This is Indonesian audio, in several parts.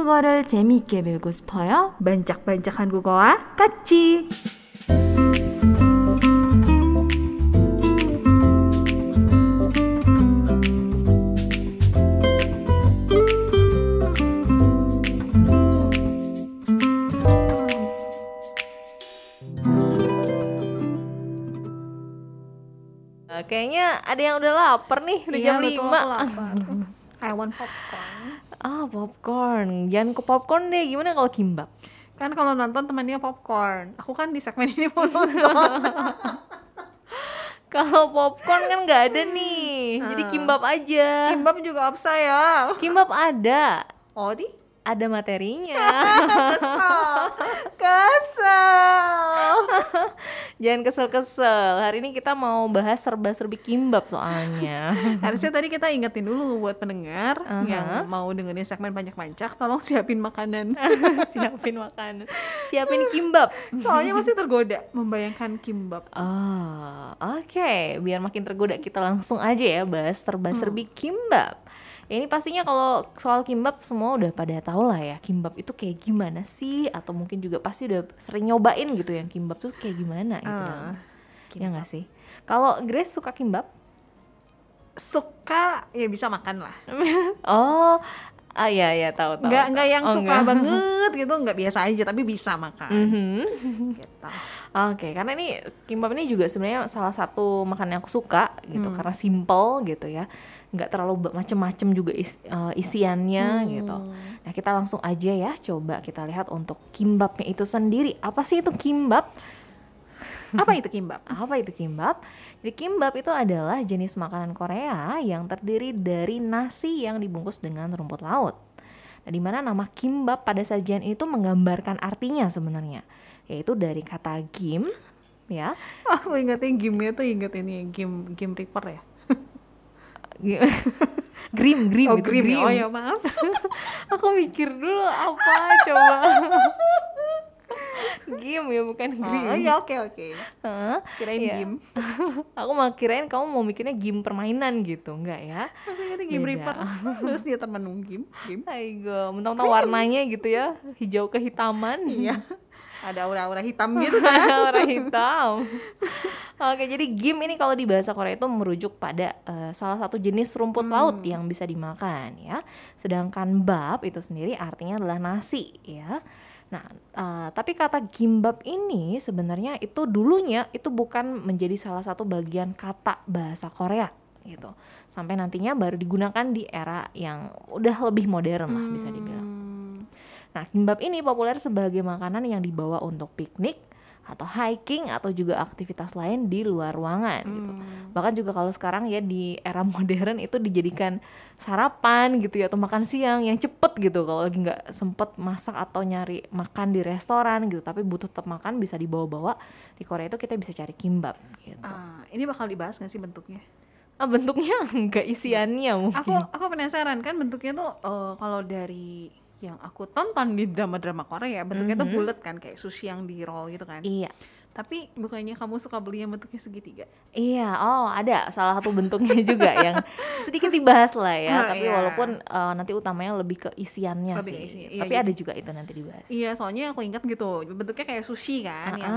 한국어를 재미있게 배우고 싶어요? 반짝반짝 한국어와 같이. Eh, kayaknya ada yang udah lapar nih, udah Iya, jam betul, 5. aku lapar. I want popcorn. Ah, popcorn. Jangan ke popcorn deh. Gimana kalau kimbap? Kan kalau nonton temannya popcorn. Aku kan di segmen ini mau nonton. Kalau popcorn kan nggak ada nih. Jadi kimbap aja. Kimbap juga opsa ya. Kimbap ada. Oh, di Ada materinya. kesel. Jangan kesel-kesel. Hari ini kita mau bahas serba-serbi kimbap soalnya. Harusnya tadi kita ingetin dulu buat pendengar Aha. yang mau dengerin segmen banyak-banyak, tolong siapin makanan. Siapin makanan. Siapin kimbap. Soalnya masih tergoda membayangkan kimbap. Oh, oke. Biar makin tergoda kita langsung aja ya bahas serba-serbi kimbap. Ya, ini pastinya kalau soal kimbap semua udah pada tahu lah ya kimbap itu kayak gimana sih atau mungkin juga pasti udah sering nyobain gitu yang kimbap tuh kayak gimana gitu. Ah, ya nggak sih? Kalau Grace suka kimbap? Suka ya bisa makan lah. oh, ah ya ya tahu tahu. Nggak nggak yang Oh, suka nggak. banget gitu, nggak biasa aja tapi bisa makan. Mhm. Gitu. Oke, karena ini kimbap ini juga sebenarnya salah satu makanan yang aku suka gitu karena simple gitu ya, nggak terlalu macem-macem juga is- eh, isiannya gitu. Nah kita langsung aja ya coba kita lihat untuk kimbapnya itu sendiri. Apa sih itu kimbap? Apa itu kimbap? Apa itu kimbap? Jadi kimbap itu adalah jenis makanan Korea yang terdiri dari nasi yang dibungkus dengan rumput laut. Nah, di mana nama kimbap pada sajian itu menggambarkan artinya sebenarnya, yaitu dari kata gim, ya, Aku ingetin game-nya tuh inget ini game game Reaper ya. Grim grim oh, gitu, Grim. grim. ya? Oh ya maaf. Aku mikir dulu apa coba. gim ya bukan grim. Oh ya oke oke. Hah? Kirain Iya. game. Aku mau kirain kamu mau mikirnya game permainan gitu, enggak ya? Aku game Beda. Reaper. Terus dia termenung game. Game. Aigo, mentang-mentang warnanya gitu ya, hijau kehitaman. Iya. Ada aura-aura hitam gitu kan. Warna hitam. Oke, jadi gim ini kalau di bahasa Korea itu merujuk pada eh, salah satu jenis rumput laut yang bisa dimakan ya. Sedangkan bab itu sendiri artinya adalah nasi ya. Nah, eh, tapi kata gimbap ini sebenarnya itu dulunya itu bukan menjadi salah satu bagian kata bahasa Korea gitu. Sampai nantinya baru digunakan di era yang udah lebih modern lah bisa dibilang. Nah, kimbap ini populer sebagai makanan yang dibawa untuk piknik atau hiking atau juga aktivitas lain di luar ruangan gitu. Bahkan juga kalau sekarang ya di era modern itu dijadikan sarapan gitu ya atau makan siang yang cepet gitu kalau lagi nggak sempet masak atau nyari makan di restoran gitu tapi butuh tetap makan bisa dibawa-bawa di Korea itu kita bisa cari kimbap gitu. Ah, ini bakal dibahas gak sih bentuknya? Ah, bentuknya nggak isiannya mungkin. Aku aku penasaran kan bentuknya tuh eh, kalau dari yang aku tonton di drama-drama Korea bentuknya tuh bulat kan kayak sushi yang di roll gitu kan. Iya. Tapi bukannya kamu suka beli yang bentuknya segitiga? Iya, oh ada salah satu bentuknya juga yang sedikit dibahas lah ya. Oh, tapi iya. walaupun eh, nanti utamanya lebih ke isiannya Lebih sih. isi- iya, tapi jadi- ada juga itu nanti dibahas. Iya, soalnya aku ingat gitu. Bentuknya kayak sushi kan yang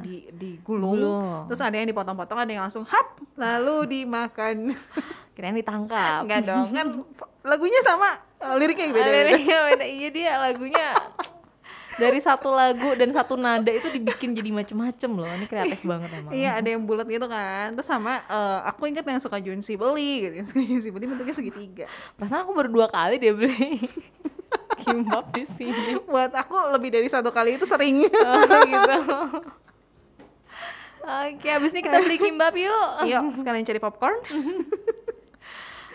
di, di digulung. Gulung. Terus ada yang dipotong-potong, ada yang langsung hap lalu dimakan. Kirain ditangkap. Enggak dong, kan lagunya sama eh, liriknya yang Ah, beda-beda. liriknya beda. Iya dia lagunya dari satu lagu dan satu nada itu dibikin jadi macem-macem loh. Ini kreatif banget emang. Iya ada yang bulat gitu kan Terus sama eh, aku ingat yang suka Junsi beli gitu Yang suka Junsi beli bentuknya segitiga Perasaan aku baru dua kali dia beli kimbap di sini. Buat aku lebih dari satu kali itu sering Oh, gitu. Oke, abis ini kita beli kimbap yuk. Yuk sekalian cari popcorn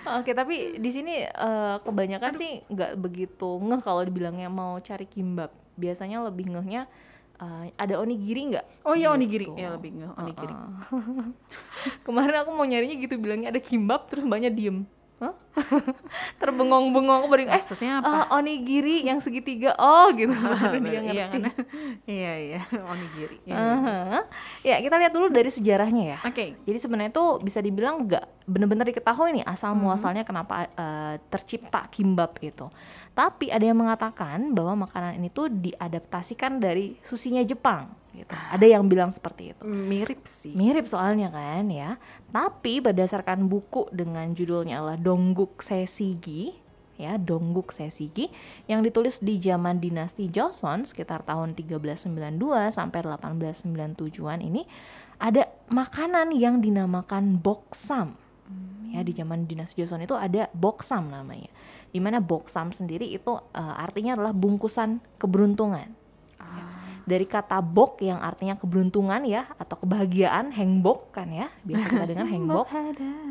Oke, tapi di sini eh, kebanyakan sih nggak begitu ngeh kalau dibilangnya mau cari kimbap. Biasanya lebih ngehnya eh, ada onigiri nggak? Oh iya onigiri. Ya lebih nge onigiri Kemarin aku mau nyarinya gitu bilangnya ada kimbap terus mbaknya diem. Hah? Terbengong-bengong aku baru eh Maksudnya oh, onigiri yang segitiga. Oh, gitu. Baru dia Iya ngerti. karena Iya iya onigiri ya. Aha. Ya, kita lihat dulu dari sejarahnya ya. Oke Jadi sebenarnya itu bisa dibilang nggak benar-benar diketahui nih asal muasalnya kenapa eh, tercipta kimbap itu. Tapi ada yang mengatakan bahwa makanan ini tuh diadaptasikan dari susinya Jepang gitu. Ada yang bilang seperti itu. Mirip sih. Mirip soalnya kan ya. Tapi berdasarkan buku dengan judulnya adalah Dongguk Sesigi ya Dongguk Sesigi yang ditulis di zaman dinasti Joseon sekitar tahun 1392 sampai 1897-an ini ada makanan yang dinamakan boksam. Ya di zaman dinasti Joseon itu ada boksam namanya. Di mana boksam sendiri itu eh, artinya adalah bungkusan keberuntungan dari kata bok yang artinya keberuntungan ya atau kebahagiaan hengbok kan ya. Biasa kita dengar hengbok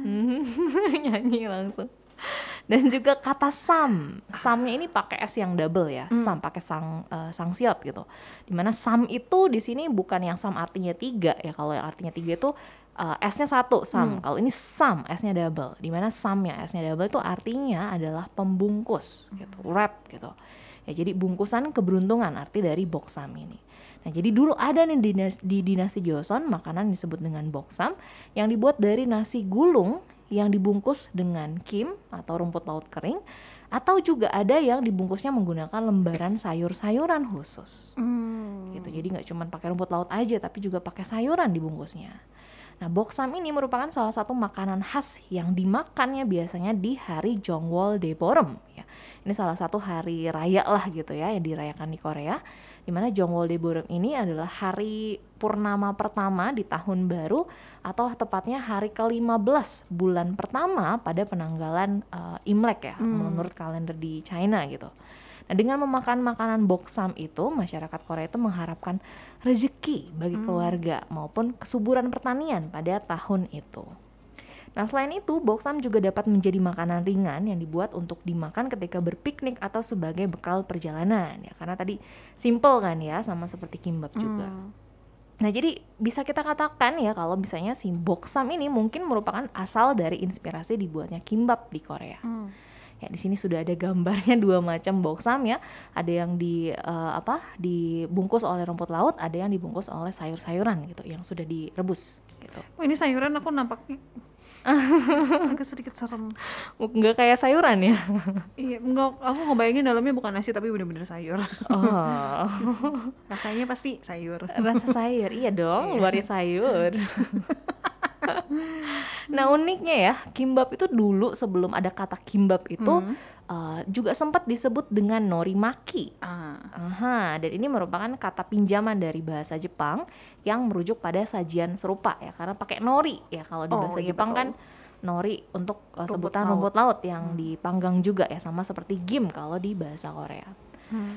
Hmm, nyanyi langsung. Dan juga kata sam. Samnya ini pakai s yang double ya. Sam pakai sang eh, sang siot gitu. Di mana sam itu di sini bukan yang sam artinya tiga ya. Kalau yang artinya tiga itu eh, s-nya satu sam. Kalau ini sam s-nya double. Di mana sam yang s-nya double itu artinya adalah pembungkus gitu wrap gitu ya jadi bungkusan keberuntungan arti dari boksam ini Nah, jadi dulu ada nih di, dinas- di dinasti Joseon makanan disebut dengan boksam yang dibuat dari nasi gulung yang dibungkus dengan kim atau rumput laut kering atau juga ada yang dibungkusnya menggunakan lembaran sayur-sayuran khusus. Hmm. Gitu. Jadi nggak cuma pakai rumput laut aja tapi juga pakai sayuran dibungkusnya. Nah, boksam ini merupakan salah satu makanan khas yang dimakannya biasanya di hari Jongwol Deborem ya. Ini salah satu hari raya lah gitu ya yang dirayakan di Korea. Di mana Jongwol Deborem ini adalah hari purnama pertama di tahun baru atau tepatnya hari ke-15 bulan pertama pada penanggalan eh, Imlek ya menurut kalender di China gitu. Nah, dengan memakan makanan boksam itu, masyarakat Korea itu mengharapkan rezeki bagi keluarga maupun kesuburan pertanian pada tahun itu. Nah, selain itu, boksam juga dapat menjadi makanan ringan yang dibuat untuk dimakan ketika berpiknik atau sebagai bekal perjalanan ya. Karena tadi simple kan ya, sama seperti kimbap juga. Nah, jadi bisa kita katakan ya kalau misalnya si boksam ini mungkin merupakan asal dari inspirasi dibuatnya kimbap di Korea. Ya, di sini sudah ada gambarnya dua macam boksam ya. Ada yang di eh, apa? dibungkus oleh rumput laut, ada yang dibungkus oleh sayur-sayuran gitu yang sudah direbus gitu. Oh, ini sayuran aku nampaknya agak sedikit serem. Nggak kayak sayuran ya. Iya, enggak, aku ngebayangin dalamnya bukan nasi tapi bener-bener sayur. Oh, Rasanya pasti sayur. rasa sayur. Iya dong, luarnya sayur. Nah, uniknya ya, kimbap itu dulu sebelum ada kata kimbap itu eh, juga sempat disebut dengan norimaki. Ah, Aha, dan ini merupakan kata pinjaman dari bahasa Jepang yang merujuk pada sajian serupa ya karena pakai nori ya kalau di Oh, bahasa iya, Jepang betul. kan nori untuk uh, Rumput sebutan laut. rumput laut yang dipanggang juga ya sama seperti gim kalau di bahasa Korea.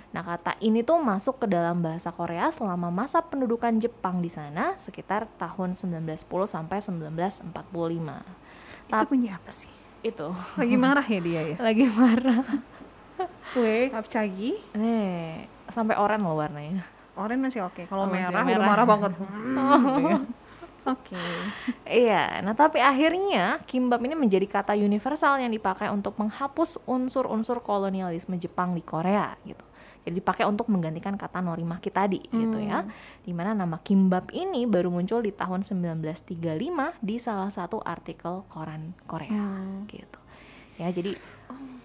Nah kata ini tuh masuk ke dalam bahasa Korea selama masa pendudukan Jepang di sana sekitar tahun 1910 sampai 1945. itu bunyi apa sih? Itu Lagi marah ya dia ya? lagi marah. Kue, kapcagi, Nih sampai oranye loh warnanya. oranye masih oke. Kalau Oh, masih merah, udah merah. marah banget. Hmm, gitu ya. Oke. Iya, nah tapi akhirnya kimbap ini menjadi kata universal yang dipakai untuk menghapus unsur-unsur kolonialisme Jepang di Korea gitu. Jadi dipakai untuk menggantikan kata norimaki tadi gitu ya. Di mana nama kimbap ini baru muncul di tahun 1935 di salah satu artikel koran Korea gitu. Ya, jadi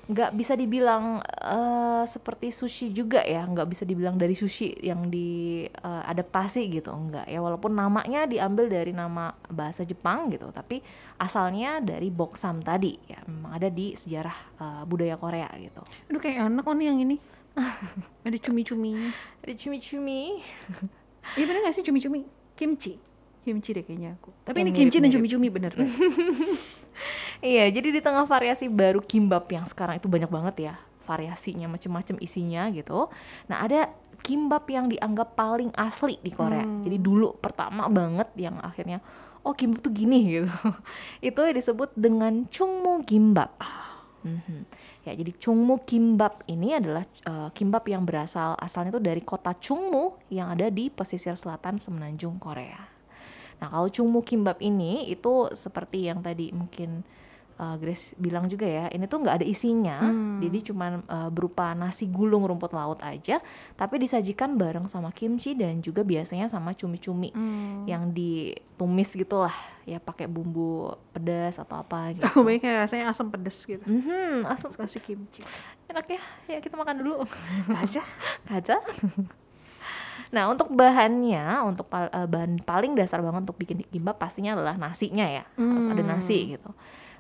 nggak bisa dibilang eh, seperti sushi juga ya nggak bisa dibilang dari sushi yang diadaptasi gitu enggak ya walaupun namanya diambil dari nama bahasa Jepang gitu tapi asalnya dari boksam tadi ya memang ada di sejarah eh, budaya Korea gitu Aduh kayak enak kok nih yang ini. Ada cumi-cuminya. ada cumi-cumi Iya bener gak sih cumi-cumi? Kimchi. Kimchi deh kayaknya aku. Tapi Yang ini kimchi dan cumi-cumi bener. Iya, jadi di tengah variasi baru kimbap yang sekarang itu banyak banget ya variasinya macem-macem isinya gitu. Nah ada kimbap yang dianggap paling asli di Korea. Jadi dulu pertama banget yang akhirnya oh kimbap tuh gini gitu. itu disebut dengan chungmu kimbap. Mhm. Ya jadi chungmu kimbap ini adalah eh, kimbap yang berasal asalnya itu dari kota Chungmu yang ada di pesisir selatan semenanjung Korea. Nah, kalau chungmu kimbap ini itu seperti yang tadi mungkin uh, Grace bilang juga ya, ini tuh nggak ada isinya, jadi cuman uh, berupa nasi gulung rumput laut aja, tapi disajikan bareng sama kimchi dan juga biasanya sama cumi-cumi yang ditumis gitulah, ya pakai bumbu pedas atau apa gitu. Oh, banyak kayak rasanya asam pedes gitu. Mhm, asam Kasih kimchi. enak ya, ya kita makan dulu. Aja. kaca. Nah, untuk bahannya, untuk pal- eh, bahan paling dasar banget untuk bikin kimbap pastinya adalah nasinya ya. Harus ada nasi gitu.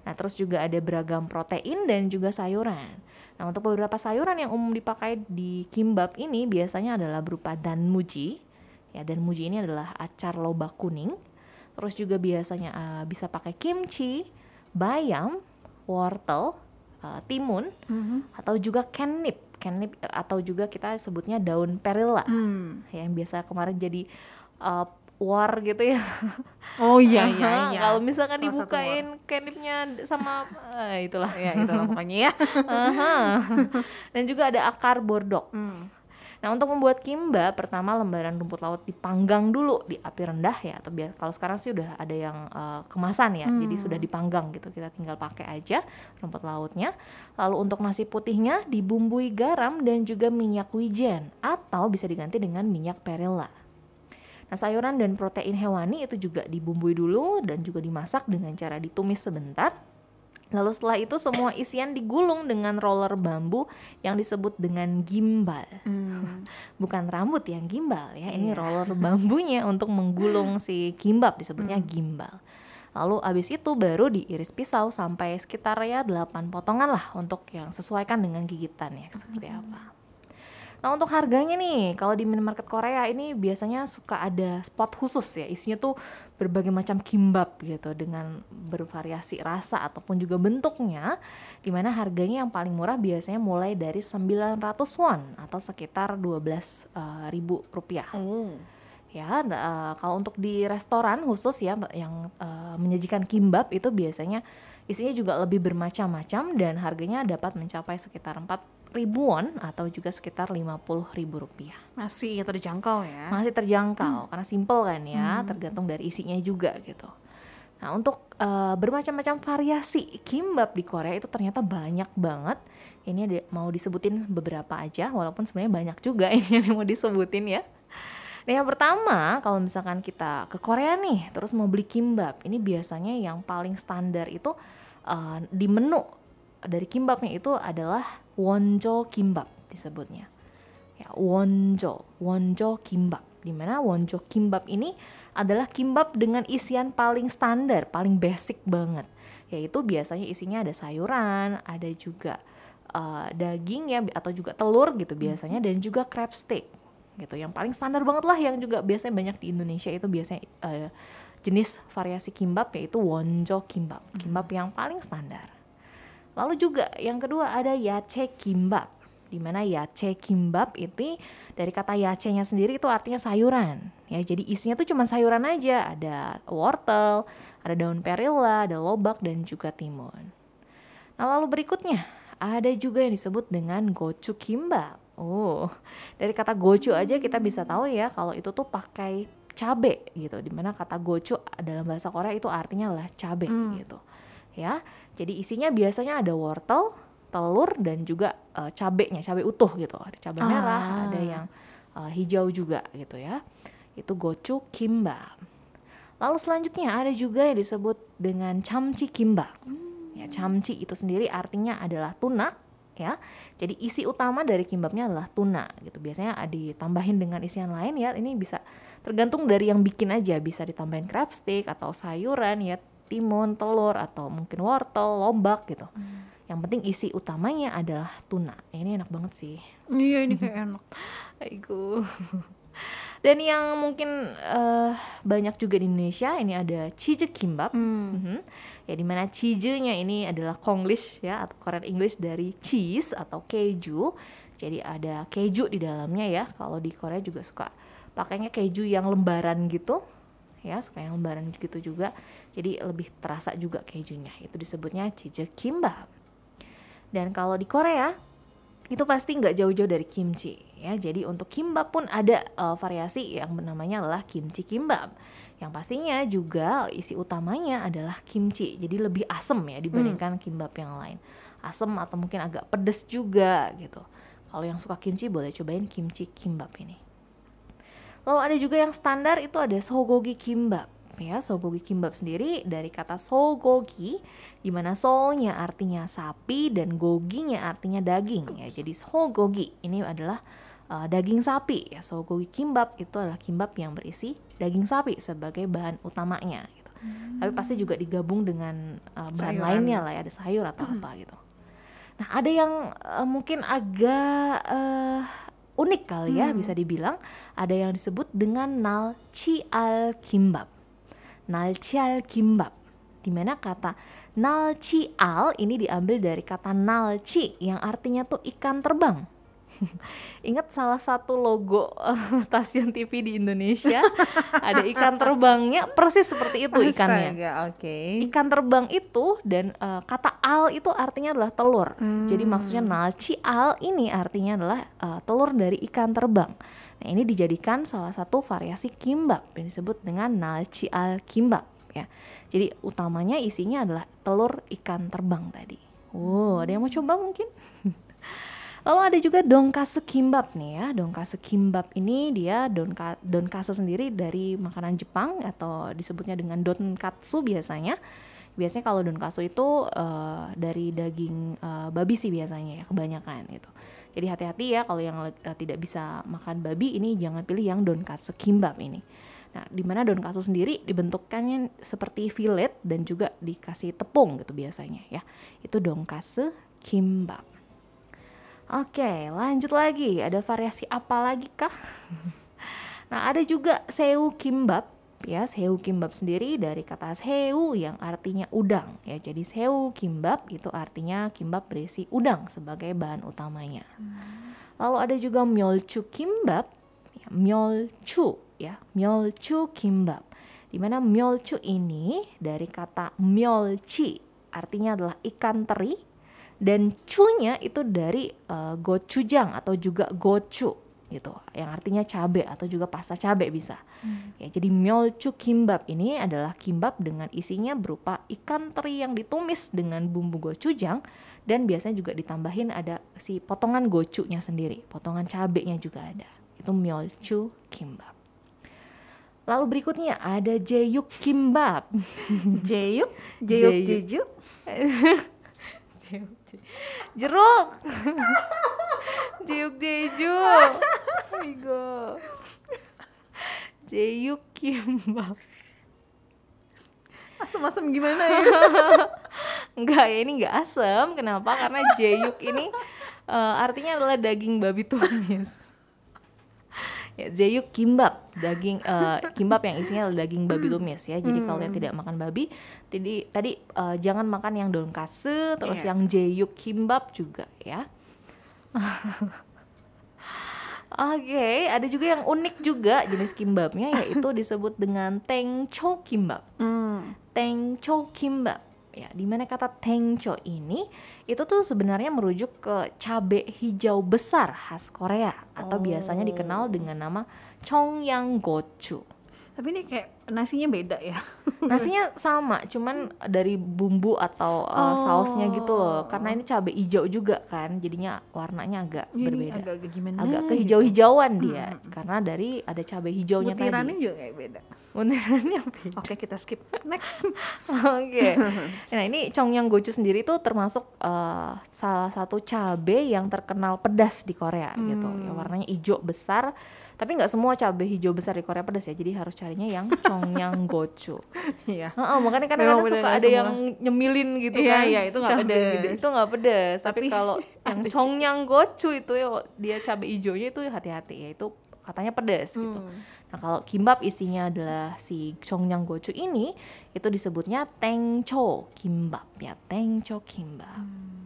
Nah, terus juga ada beragam protein dan juga sayuran. Nah, untuk beberapa sayuran yang umum dipakai di kimbap ini biasanya adalah berupa danmuji. Ya, danmuji ini adalah acar lobak kuning. Terus juga biasanya eh, bisa pakai kimchi, bayam, wortel, eh, timun, atau juga kennip. Kennip atau juga kita sebutnya daun perilla. Hmm. Ya, yang biasa kemarin jadi uh, war gitu ya. Oh iya iya iya. Kalau misalkan Salah dibukain kennipnya sama eh, itulah. Ya itulah pokoknya ya. Aha. Dan juga ada akar bordok. Hmm. Nah, untuk membuat kimbap, pertama lembaran rumput laut dipanggang dulu di api rendah ya atau biasa kalau sekarang sih udah ada yang eh, kemasan ya. Jadi sudah dipanggang gitu. Kita tinggal pakai aja rumput lautnya. Lalu untuk nasi putihnya dibumbui garam dan juga minyak wijen atau bisa diganti dengan minyak perilla. Nah, sayuran dan protein hewani itu juga dibumbui dulu dan juga dimasak dengan cara ditumis sebentar. Lalu setelah itu semua isian digulung dengan roller bambu yang disebut dengan gimbal. Bukan rambut yang gimbal ya, ini roller bambunya untuk menggulung si kimbap disebutnya gimbal. Lalu abis itu baru diiris pisau sampai sekitar ya 8 potongan lah untuk yang sesuaikan dengan gigitannya seperti apa. Nah untuk harganya nih, kalau di minimarket Korea ini biasanya suka ada spot khusus ya, isinya tuh berbagai macam kimbap gitu dengan bervariasi rasa ataupun juga bentuknya, di mana harganya yang paling murah biasanya mulai dari 900 won atau sekitar 12 eh, ribu rupiah Oh. ya eh, kalau untuk di restoran khusus ya yang eh, menyajikan kimbap itu biasanya isinya juga lebih bermacam-macam dan harganya dapat mencapai sekitar 4 ribuan atau juga sekitar 50 ribu rupiah. Masih terjangkau ya. masih terjangkau karena simple kan ya tergantung dari isinya juga gitu. Nah untuk eh, bermacam-macam variasi kimbap di Korea itu ternyata banyak banget. Ini ada, mau disebutin beberapa aja walaupun sebenarnya banyak juga ini yang mau disebutin ya. Nah yang pertama kalau misalkan kita ke Korea nih terus mau beli kimbap ini biasanya yang paling standar itu eh, di menu dari kimbapnya itu adalah wonjo kimbap disebutnya. Ya wonjo wonjo kimbap. Di mana wonjo kimbap ini adalah kimbap dengan isian paling standar paling basic banget. Yaitu biasanya isinya ada sayuran ada juga eh, daging ya atau juga telur gitu biasanya dan juga crab stick gitu. Yang paling standar banget lah yang juga biasanya banyak di Indonesia itu biasanya eh, jenis variasi kimbap yaitu wonjo kimbap. Kimbap yang paling standar Lalu juga yang kedua ada yace kimbap. Di mana yace kimbap itu dari kata yace-nya sendiri itu artinya sayuran. Ya, jadi isinya tuh cuma sayuran aja. Ada wortel, ada daun perilla, ada lobak dan juga timun. Nah, lalu berikutnya ada juga yang disebut dengan gochu kimbap. Oh, dari kata gochu aja kita bisa tahu ya kalau itu tuh pakai cabe gitu. Di mana kata gochu dalam bahasa Korea itu artinya adalah cabe gitu. Ya, jadi isinya biasanya ada wortel, telur dan juga eh, cabenya, cabe utuh gitu. Ada cabe merah, ada yang eh, hijau juga gitu ya. Itu gochu kimbap. Lalu selanjutnya ada juga yang disebut dengan camci kimbap. Ya, camci itu sendiri artinya adalah tuna ya. Jadi isi utama dari kimbapnya adalah tuna gitu. Biasanya ditambahin dengan isian lain ya. Ini bisa tergantung dari yang bikin aja, bisa ditambahin crab stick atau sayuran ya, timun, telur atau mungkin wortel, lobak gitu. Yang penting isi utamanya adalah tuna. Ini enak banget sih. Iya ini kayak enak. Aiku. Dan yang mungkin eh, banyak juga di Indonesia ini ada cheese kimbap. Mhm. Ya di mana cheese-nya ini adalah Konglish ya atau Korean English dari cheese atau keju. Jadi ada keju di dalamnya ya. Kalau di Korea juga suka pakainya keju yang lembaran gitu. Ya, suka yang lembaran gitu juga. Jadi lebih terasa juga kejunya. Itu disebutnya kimbap. Dan kalau di Korea itu pasti nggak jauh-jauh dari kimchi ya. Jadi untuk kimbap pun ada uh, variasi yang namanya adalah kimchi kimbap. Yang pastinya juga isi utamanya adalah kimchi. Jadi lebih asem ya dibandingkan kimbap yang lain. Asem atau mungkin agak pedes juga gitu. Kalau yang suka kimchi boleh cobain kimchi kimbap ini. Lalu ada juga yang standar itu ada sogogi kimbap ya sogogi kimbap sendiri dari kata sogogi di mana so-nya artinya sapi dan goginya artinya daging ya jadi sogogi ini adalah uh, daging sapi ya sogogi kimbap itu adalah kimbap yang berisi daging sapi sebagai bahan utamanya gitu hmm. tapi pasti juga digabung dengan uh, bahan Sayuran. lainnya lah ya ada sayur atau hmm. apa gitu nah ada yang uh, mungkin agak uh, unik kali ya hmm. bisa dibilang ada yang disebut dengan nalci al kimbap nalcial kimbap di mana kata nalcial ini diambil dari kata nalci yang artinya tuh ikan terbang. Ingat salah satu logo uh, stasiun TV di Indonesia ada ikan terbangnya persis seperti itu ikannya. Oke. Okay. Ikan terbang itu dan uh, kata al itu artinya adalah telur. Hmm. Jadi maksudnya nalcial ini artinya adalah uh, telur dari ikan terbang. Nah, ini dijadikan salah satu variasi kimbap yang disebut dengan nalci al kimbap ya. Jadi utamanya isinya adalah telur ikan terbang tadi. Wow, ada yang mau coba mungkin? Lalu ada juga donkase kimbap nih ya. Donkase kimbap ini dia donka, donkase sendiri dari makanan Jepang atau disebutnya dengan donkatsu biasanya. Biasanya kalau donkatsu itu uh, dari daging uh, babi sih biasanya ya kebanyakan gitu. Jadi hati-hati ya kalau yang uh, tidak bisa makan babi ini jangan pilih yang donkatsu kimbap ini. Nah, di mana donkatsu sendiri dibentukkannya seperti fillet dan juga dikasih tepung gitu biasanya ya. Itu donkatsu kimbap. Oke, lanjut lagi. Ada variasi apa lagi kah? nah, ada juga seu kimbap ya seu kimbap sendiri dari kata seu yang artinya udang ya jadi seu kimbap itu artinya kimbap berisi udang sebagai bahan utamanya hmm. lalu ada juga myolchu kimbap ya, myolchu ya myolchu kimbap di mana myolchu ini dari kata myolchi artinya adalah ikan teri dan cu-nya itu dari uh, gochujang atau juga gochu gitu. Yang artinya cabe atau juga pasta cabe bisa. Hmm. ya jadi myolchu kimbap ini adalah kimbap dengan isinya berupa ikan teri yang ditumis dengan bumbu gochujang dan biasanya juga ditambahin ada si potongan gochunya sendiri potongan cabenya juga ada. Itu myolchu kimbap. Lalu berikutnya ada jeyuk kimbap. Jeyuk jeyuk jeyuk jeruk. Jeyuk Jeju Migo Jeyuk Kimbap Asem-asem gimana ya? Enggak ya ini enggak asem. Kenapa? Karena Jeyuk ini uh, artinya adalah daging babi tumis ya, Jeyuk kimbap daging uh, kimbap yang isinya daging babi tumis ya jadi hmm. kalau yang tidak makan babi tadi tadi uh, jangan makan yang donkase terus yeah. yang jeyuk kimbap juga ya Oke, okay, ada juga yang unik juga jenis kimbapnya yaitu disebut dengan tengcho kimbap. Mm. Tengcho kimbap. Ya, di mana kata tengcho ini itu tuh sebenarnya merujuk ke cabe hijau besar khas Korea atau oh. biasanya dikenal dengan nama chongyang gochu. Tapi ini kayak nasinya beda ya? nasinya sama, cuman dari bumbu atau uh, oh. sausnya gitu loh. Karena ini cabai hijau juga kan, jadinya warnanya agak ini berbeda. Agak gimana? Agak gitu. kehijau-hijauan gitu. dia, hmm. karena dari ada cabai hijaunya Mutirannya tadi. juga kayak beda. Mutirannya beda. Oke kita skip next. Oke. okay. Nah ini congyang gochu sendiri tuh termasuk uh, salah satu cabai yang terkenal pedas di Korea hmm. gitu. Ya warnanya hijau besar tapi nggak semua cabai hijau besar di Korea pedas ya jadi harus carinya yang congyang gochu iya uh, uh, makanya kan kadang suka ada semua. yang nyemilin gitu iya, kan iya itu nggak pedas itu nggak pedas tapi, tapi kalau yang congyang gochu itu ya dia cabai hijaunya itu hati-hati ya itu katanya pedas gitu. hmm. gitu nah kalau kimbap isinya adalah si congyang gochu ini itu disebutnya tengcho kimbap ya tengcho kimbap hmm.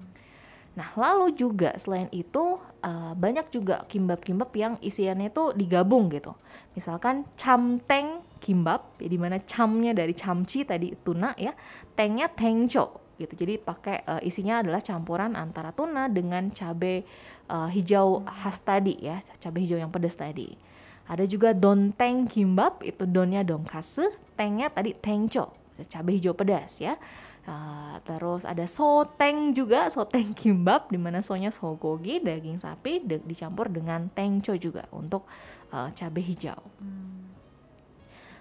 Nah, lalu juga selain itu uh, banyak juga kimbap-kimbap yang isiannya itu digabung gitu. Misalkan camteng kimbap, ya, di mana camnya dari camci tadi tuna ya, tengnya tengco gitu. Jadi pakai uh, isinya adalah campuran antara tuna dengan cabai uh, hijau khas tadi ya, cabai hijau yang pedas tadi. Ada juga donteng kimbap, itu donnya donkasu, tengnya tadi tengco, cabai hijau pedas ya. Uh, terus ada soteng juga, soteng kimbap di mana sonya sogogi daging sapi de dicampur dengan tengco juga untuk uh, cabai hijau. Hmm.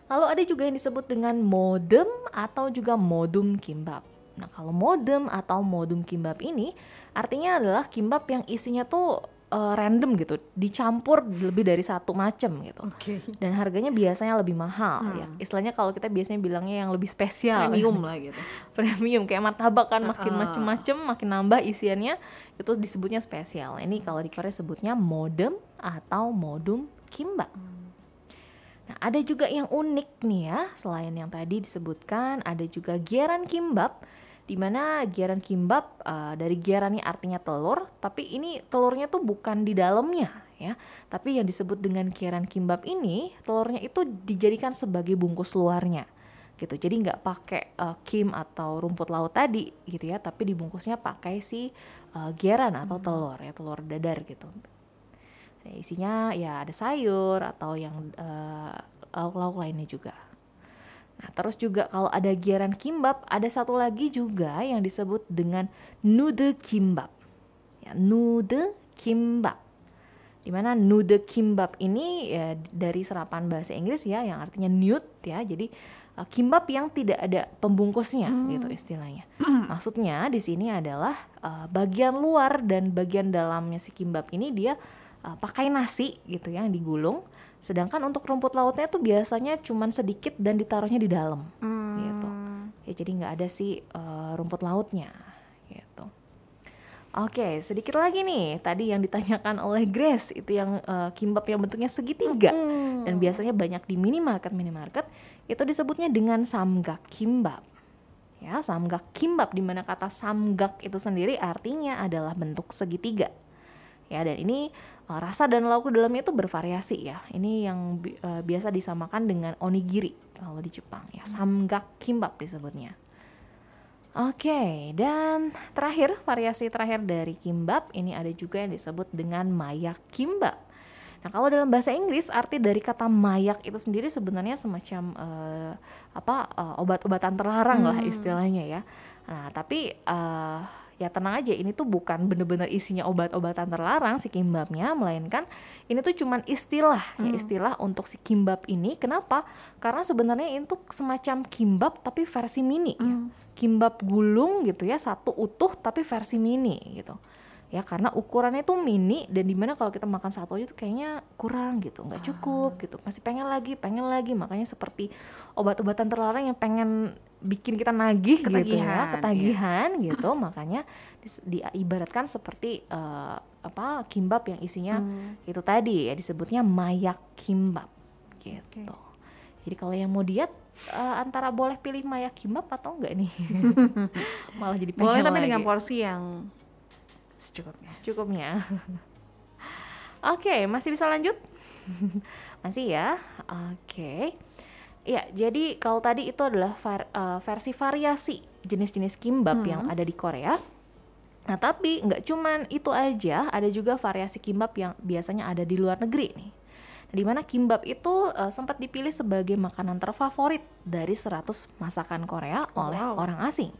Lalu ada juga yang disebut dengan modem atau juga modum kimbap. Nah, kalau modem atau modum kimbap ini artinya adalah kimbap yang isinya tuh uh, random gitu, dicampur lebih dari satu macam gitu. Okay. Dan harganya biasanya lebih mahal hmm. ya. Istilahnya kalau kita biasanya bilangnya yang lebih spesial. Premium lah gitu. Premium kayak martabak kan makin uh. macem-macem, makin nambah isiannya itu disebutnya spesial. Ini kalau di Korea sebutnya modem atau modum kimbap. Hmm. Nah, ada juga yang unik nih ya, selain yang tadi disebutkan, ada juga geran kimbap di mana giaran kimbap uh, dari giaran ini artinya telur tapi ini telurnya tuh bukan di dalamnya ya. Tapi yang disebut dengan giaran kimbap ini telurnya itu dijadikan sebagai bungkus luarnya gitu. Jadi nggak pakai uh, kim atau rumput laut tadi gitu ya tapi dibungkusnya pakai si uh, giaran atau hmm. telur ya telur dadar gitu. Nah, isinya ya ada sayur atau yang uh, lauk-lauk lainnya juga Nah, terus juga kalau ada giaran kimbap, ada satu lagi juga yang disebut dengan nude kimbap. Ya, nude kimbap. Di mana nude kimbap ini ya dari serapan bahasa Inggris ya yang artinya nude ya. Jadi uh, kimbap yang tidak ada pembungkusnya hmm. gitu istilahnya. Hmm. Maksudnya di sini adalah uh, bagian luar dan bagian dalamnya si kimbap ini dia uh, pakai nasi gitu ya yang digulung Sedangkan untuk rumput lautnya tuh biasanya cuman sedikit dan ditaruhnya di dalam, hmm. gitu. Ya jadi nggak ada sih uh, rumput lautnya, gitu. Oke, sedikit lagi nih. Tadi yang ditanyakan oleh Grace itu yang uh, kimbap yang bentuknya segitiga hmm. dan biasanya banyak di minimarket minimarket itu disebutnya dengan samgak kimbap. Ya, samgak kimbap di mana kata samgak itu sendiri artinya adalah bentuk segitiga. Ya, dan ini uh, rasa dan lauk di dalamnya itu bervariasi ya. Ini yang bi uh, biasa disamakan dengan onigiri kalau di Jepang ya. Samgak kimbap disebutnya. Oke, okay, dan terakhir variasi terakhir dari kimbap ini ada juga yang disebut dengan mayak kimbap. Nah, kalau dalam bahasa Inggris arti dari kata mayak itu sendiri sebenarnya semacam uh, apa uh, obat-obatan terlarang hmm. lah istilahnya ya. Nah, tapi uh, ya tenang aja ini tuh bukan bener-bener isinya obat-obatan terlarang si kimbabnya melainkan ini tuh cuman istilah ya, hmm. ya istilah untuk si kimbab ini kenapa karena sebenarnya ini tuh semacam kimbab tapi versi mini ya. hmm. ya kimbab gulung gitu ya satu utuh tapi versi mini gitu ya karena ukurannya tuh mini dan di mana kalau kita makan satu aja tuh kayaknya kurang gitu nggak cukup ah. gitu masih pengen lagi pengen lagi makanya seperti obat-obatan terlarang yang pengen bikin kita nagih ketagihan, gitu ya ketagihan iya. gitu makanya di, diibaratkan seperti uh, apa kimbab yang isinya hmm. itu tadi ya disebutnya mayak kimbab gitu okay. jadi kalau yang mau diet uh, antara boleh pilih mayak kimbab atau enggak nih malah jadi pengen boleh tapi lagi. dengan porsi yang secukupnya secukupnya oke okay, masih bisa lanjut masih ya oke okay. Ya jadi kalau tadi itu adalah var, uh, versi variasi jenis-jenis kimbab hmm. yang ada di Korea nah tapi nggak cuman itu aja ada juga variasi kimbab yang biasanya ada di luar negeri nih nah, di mana kimbab itu uh, sempat dipilih sebagai makanan terfavorit dari 100 masakan Korea oleh wow. orang asing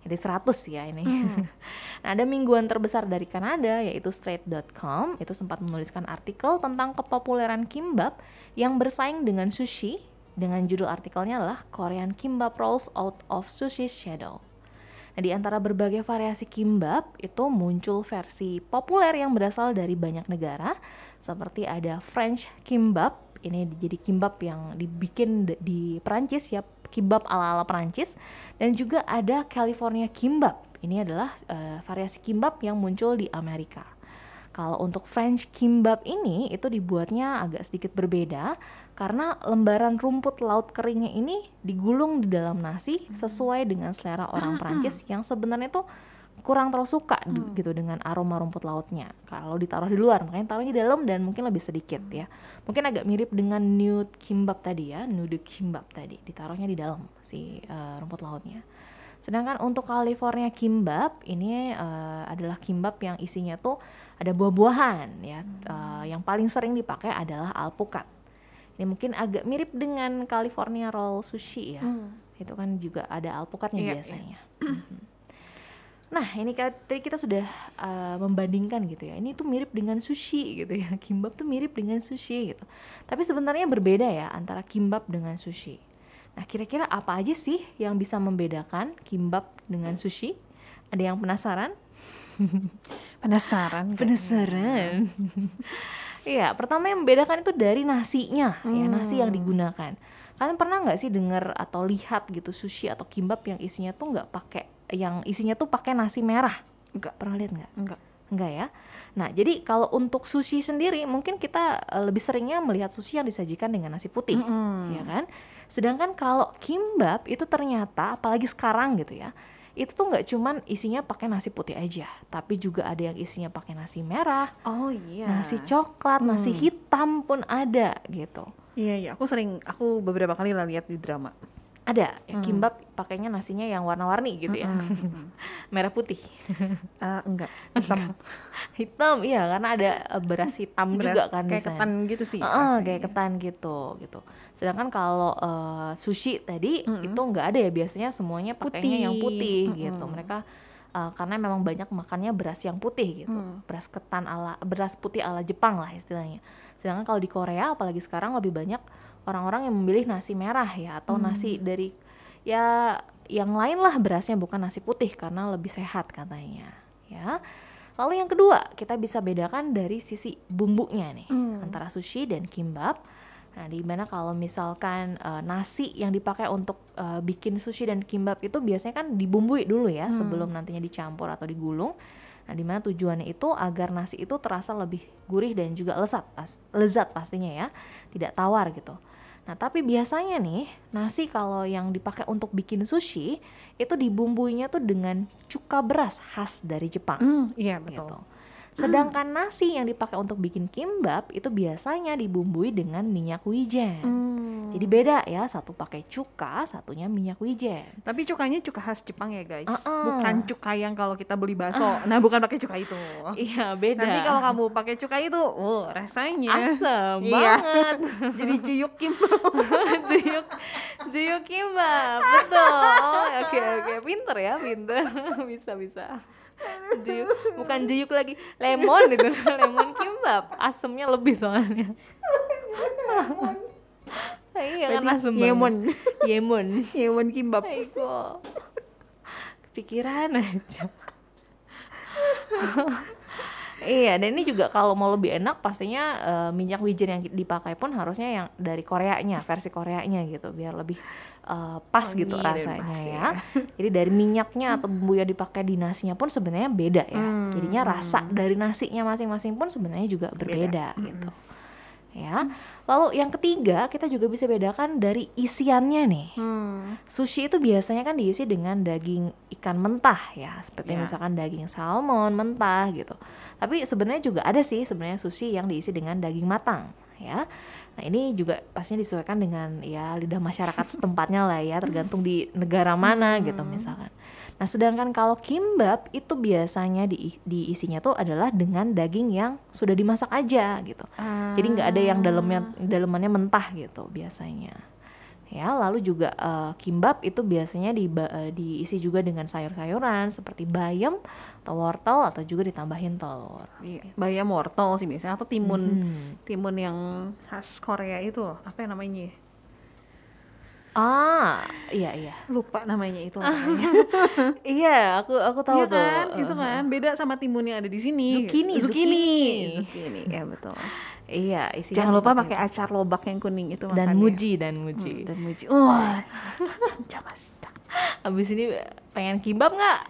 jadi 100 ya ini. Hmm. nah, ada mingguan terbesar dari Kanada yaitu straight.com itu sempat menuliskan artikel tentang kepopuleran kimbap yang bersaing dengan sushi dengan judul artikelnya adalah Korean Kimbap Rolls Out of Sushi Shadow. Nah, di antara berbagai variasi kimbap itu muncul versi populer yang berasal dari banyak negara seperti ada French kimbap, ini jadi kimbap yang dibikin di Perancis ya kimbap ala-ala Perancis dan juga ada California kimbap. Ini adalah uh, variasi kimbap yang muncul di Amerika. Kalau untuk French kimbap ini itu dibuatnya agak sedikit berbeda karena lembaran rumput laut keringnya ini digulung di dalam nasi sesuai dengan selera orang Prancis yang sebenarnya tuh kurang terlalu suka hmm. gitu dengan aroma rumput lautnya. Kalau ditaruh di luar makanya taruhnya di dalam dan mungkin lebih sedikit ya. Mungkin agak mirip dengan nude kimbap tadi ya nude kimbap tadi. Ditaruhnya di dalam si uh, rumput lautnya. Sedangkan untuk California kimbap ini uh, adalah kimbap yang isinya tuh ada buah-buahan ya. Uh, yang paling sering dipakai adalah alpukat. Ini mungkin agak mirip dengan California roll sushi ya. Hmm. Itu kan juga ada alpukatnya Iya, biasanya. Mhm. Nah, ini ka- tadi kita sudah uh, membandingkan gitu ya. Ini tuh mirip dengan sushi gitu ya. Kimbap tuh mirip dengan sushi gitu. Tapi sebenarnya berbeda ya antara kimbap dengan sushi. Nah, kira-kira apa aja sih yang bisa membedakan kimbap dengan sushi? Ada yang penasaran? Penasaran? Penasaran. Iya, pertama yang membedakan itu dari nasinya, ya nasi yang digunakan. Kalian pernah nggak sih dengar atau lihat gitu sushi atau kimbap yang isinya tuh nggak pakai, yang isinya tuh pakai nasi merah? Enggak. Pernah lihat nggak? Enggak. Enggak ya. Nah, jadi kalau untuk sushi sendiri mungkin kita eh, lebih seringnya melihat sushi yang disajikan dengan nasi putih, ya kan? Sedangkan kalau kimbap itu ternyata apalagi sekarang gitu ya. Itu tuh nggak cuman isinya pakai nasi putih aja, tapi juga ada yang isinya pakai nasi merah, Oh iya. nasi coklat, nasi hitam pun ada gitu. Iya iya. Aku sering, aku beberapa kali lah lihat di drama. Ada ya kimbap pakainya nasinya yang warna-warni gitu ya. Merah putih. Eh, enggak. Hitam. hitam iya karena ada eh, beras hitam juga Beras kan di kayak ketan gitu sih. Rasanya. kayak ketan gitu gitu. Sedangkan kalau eh, sushi tadi itu nggak ada ya biasanya semuanya pakainya yang Putih. putih gitu. Mereka eh, karena memang banyak makannya beras yang putih gitu. Beras ketan ala beras putih ala Jepang lah istilahnya. Sedangkan kalau di Korea apalagi sekarang lebih banyak orang-orang yang memilih nasi merah ya atau nasi dari ya yang lain lah berasnya bukan nasi putih karena lebih sehat katanya ya. Lalu yang kedua, kita bisa bedakan dari sisi bumbunya nih antara sushi dan kimbap. Nah, di mana kalau misalkan eh, nasi yang dipakai untuk eh, bikin sushi dan kimbap itu biasanya kan dibumbui dulu ya sebelum nantinya dicampur atau digulung. Nah, di mana tujuannya itu agar nasi itu terasa lebih gurih dan juga lezat, pas, lezat pastinya ya, tidak tawar gitu. Nah, tapi biasanya nih, nasi kalau yang dipakai untuk bikin sushi itu dibumbuinya tuh dengan cuka beras khas dari Jepang Hmm, iya betul. gitu. Sedangkan nasi yang dipakai untuk bikin kimbap itu biasanya dibumbui dengan minyak wijen. Hmm. Jadi beda ya, satu pakai cuka, satunya minyak wijen. Tapi cukanya cuka khas Jepang ya guys. Uh-uh. Bukan cuka yang kalau kita beli bakso. Nah bukan pakai cuka itu. Iya, beda. Nanti kalau kamu pakai cuka itu, oh rasanya asem Iya. banget. jadi juyuk kim. juyuk juyuk kimbap betul oh oke oke pinter ya pinter bisa bisa juyuk. Bukan juyuk lagi lemon itu lemon kimbap. Asemnya lebih soalnya. Iya kan asem yemon. yemon. Yemon kimbap. Aiko kepikiran aja. Iya, dan ini juga kalau mau lebih enak pastinya eh, minyak wijen yang dipakai pun harusnya yang dari Koreanya, versi Koreanya gitu, biar lebih eh, pas gitu Wangi dan rasanya pas ya. ya. Jadi dari minyaknya atau bumbu yang dipakai di nasinya pun sebenarnya beda ya. Hmm. Jadinya rasa dari nasinya masing-masing pun sebenarnya juga berbeda gitu. Ya. Lalu yang ketiga, kita juga bisa bedakan dari isiannya nih. Hmm. Sushi itu biasanya kan diisi dengan daging ikan mentah ya, seperti Ya. misalkan daging salmon mentah gitu. Tapi sebenarnya juga ada sih sebenarnya sushi yang diisi dengan daging matang ya. Nah ini juga pastinya disesuaikan dengan ya lidah masyarakat setempatnya lah ya, tergantung di negara mana gitu misalkan. Nah sedangkan kalau kimbap itu biasanya di, diisinya tuh adalah dengan daging yang sudah dimasak aja gitu. Jadi nggak ada yang dalamnya dalemannya mentah gitu biasanya. Ya, lalu juga eh, kimbap itu biasanya diba- eh, diisi juga dengan sayur-sayuran seperti bayam atau wortel atau juga ditambahin telur. Iya, bayam wortel sih biasanya atau timun Hmm. timun yang khas Korea itu apa yang namanya? Ah, iya iya. Lupa namanya itu namanya. Iya, aku aku tahu Iya tuh. kan, gitu kan. Beda sama timun yang ada di sini. Zucchini, zucchini, zucchini. zucchini. Ya betul. Iya, isinya Jangan lupa pakai acar lobak yang kuning itu dan makannya. muji dan muji. Hmm, dan muji. Wah. Jamasta. Abis ini pengen kimbap nggak?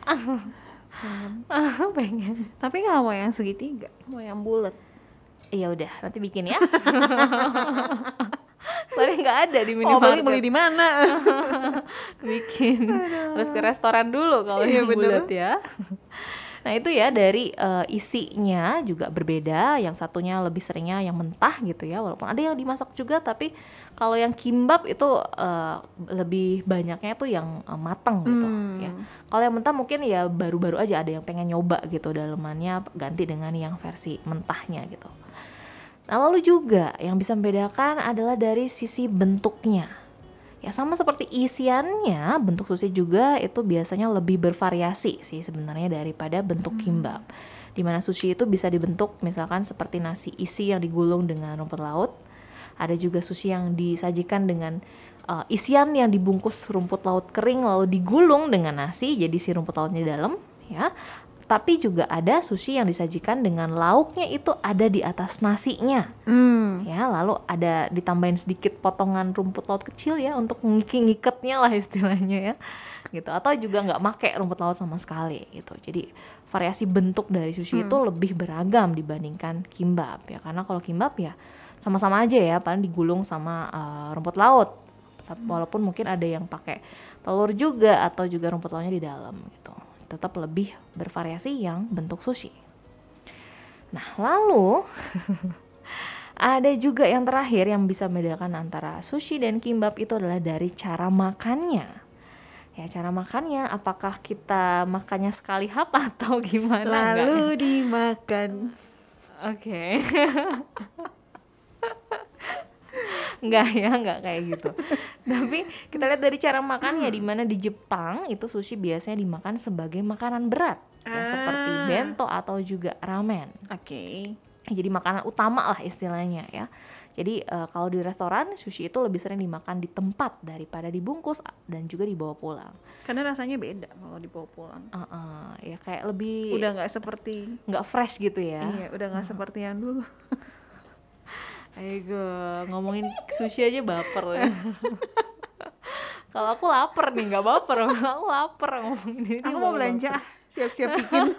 pengen. Tapi nggak mau yang segitiga, mau yang bulat. Iya udah, nanti bikin ya. Soalnya nggak ada di Oh, beli minimarket. beli di mana? bikin. Terus ke restoran dulu kalau Iya, yang bulat ya. Nah itu ya dari uh, isinya juga berbeda. Yang satunya lebih seringnya yang mentah gitu ya, walaupun ada yang dimasak juga. Tapi kalau yang kimbap itu uh, lebih banyaknya tuh yang uh, matang gitu Hmm. ya. Kalau yang mentah mungkin ya baru-baru aja ada yang pengen nyoba gitu dalemannya ganti dengan yang versi mentahnya gitu. Nah lalu juga yang bisa membedakan adalah dari sisi bentuknya. Ya sama seperti isiannya, bentuk sushi juga itu biasanya lebih bervariasi sih sebenarnya daripada bentuk kimbap. Di mana sushi itu bisa dibentuk misalkan seperti nasi isi yang digulung dengan rumput laut. Ada juga sushi yang disajikan dengan uh, isian yang dibungkus rumput laut kering lalu digulung dengan nasi jadi si rumput lautnya di dalam ya. Tapi juga ada sushi yang disajikan dengan lauknya itu ada di atas nasinya. Hmm. ya lalu ada ditambahin sedikit potongan rumput laut kecil ya untuk ngiki ngiketnya lah istilahnya ya gitu. Atau juga nggak make rumput laut sama sekali gitu. Jadi variasi bentuk dari sushi itu lebih beragam dibandingkan kimbap ya. Karena kalau kimbap ya sama-sama aja ya paling digulung sama eh, rumput laut. Walaupun mungkin ada yang pakai telur juga atau juga rumput lautnya di dalam gitu tetap lebih bervariasi yang bentuk sushi nah lalu ada juga yang terakhir yang bisa membedakan antara sushi dan kimbap itu adalah dari cara makannya. Ya, cara makannya apakah kita makannya sekali hap atau gimana? Enggak? Lalu dimakan. Oke. Enggak ya, enggak kayak gitu. Tapi kita lihat dari cara makannya di mana di Jepang itu sushi biasanya dimakan sebagai makanan berat. Ya, seperti Ah. bento atau juga ramen. Oke. jadi makanan utama lah istilahnya ya. Jadi eh, kalau di restoran sushi itu lebih sering dimakan di tempat daripada dibungkus dan juga dibawa pulang. Karena rasanya beda kalau dibawa pulang. Eh-eh, ya kayak lebih Udah nggak seperti nggak fresh gitu ya. Iya, udah nggak seperti yang dulu. Ayo ngomongin sushi aja baper ya. kalau aku lapar nih nggak baper, aku lapar ngomongin ini. Aku mau belanja, siap-siap bikin.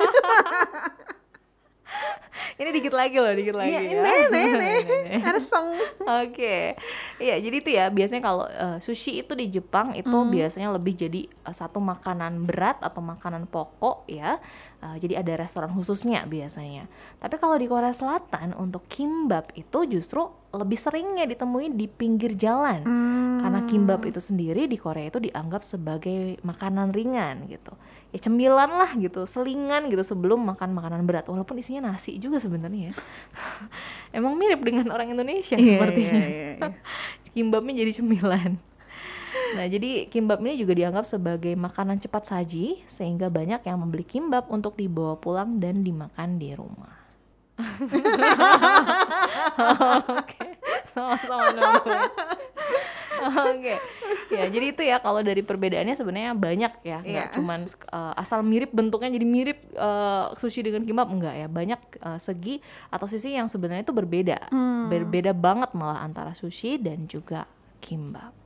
Ini dikit lagi loh, dikit lagi Iya, ya. ini, ini. Ersong. Oke, iya jadi itu ya biasanya kalau eh, sushi itu di Jepang itu biasanya lebih jadi eh, satu makanan berat atau makanan pokok ya. Eh, jadi ada restoran khususnya biasanya. Tapi kalau di Korea Selatan untuk kimbap itu justru lebih seringnya ditemui di pinggir jalan. Karena kimbap itu sendiri di Korea itu dianggap sebagai makanan ringan gitu. Ya cemilan lah gitu, selingan gitu sebelum makan makanan berat. Walaupun isinya nasi juga sebenarnya ya. Emang mirip dengan orang Indonesia Iya, sepertinya. iya, iya, iya. Kimbapnya jadi cemilan. Nah, jadi kimbap ini juga dianggap sebagai makanan cepat saji sehingga banyak yang membeli kimbap untuk dibawa pulang dan dimakan di rumah. Oke, sama-sama nunggu. Oke, ya jadi itu ya kalau dari perbedaannya sebenarnya banyak ya, nggak Iya. cuman uh, asal mirip bentuknya jadi mirip uh, sushi dengan kimbap enggak ya, banyak uh, segi atau sisi yang sebenarnya itu berbeda, berbeda banget malah antara sushi dan juga kimbap.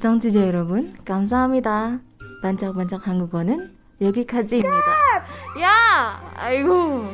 정치자 여러분, 감사합니다. 반짝반짝 한국어는 여기까지입니다. Ya, ayo.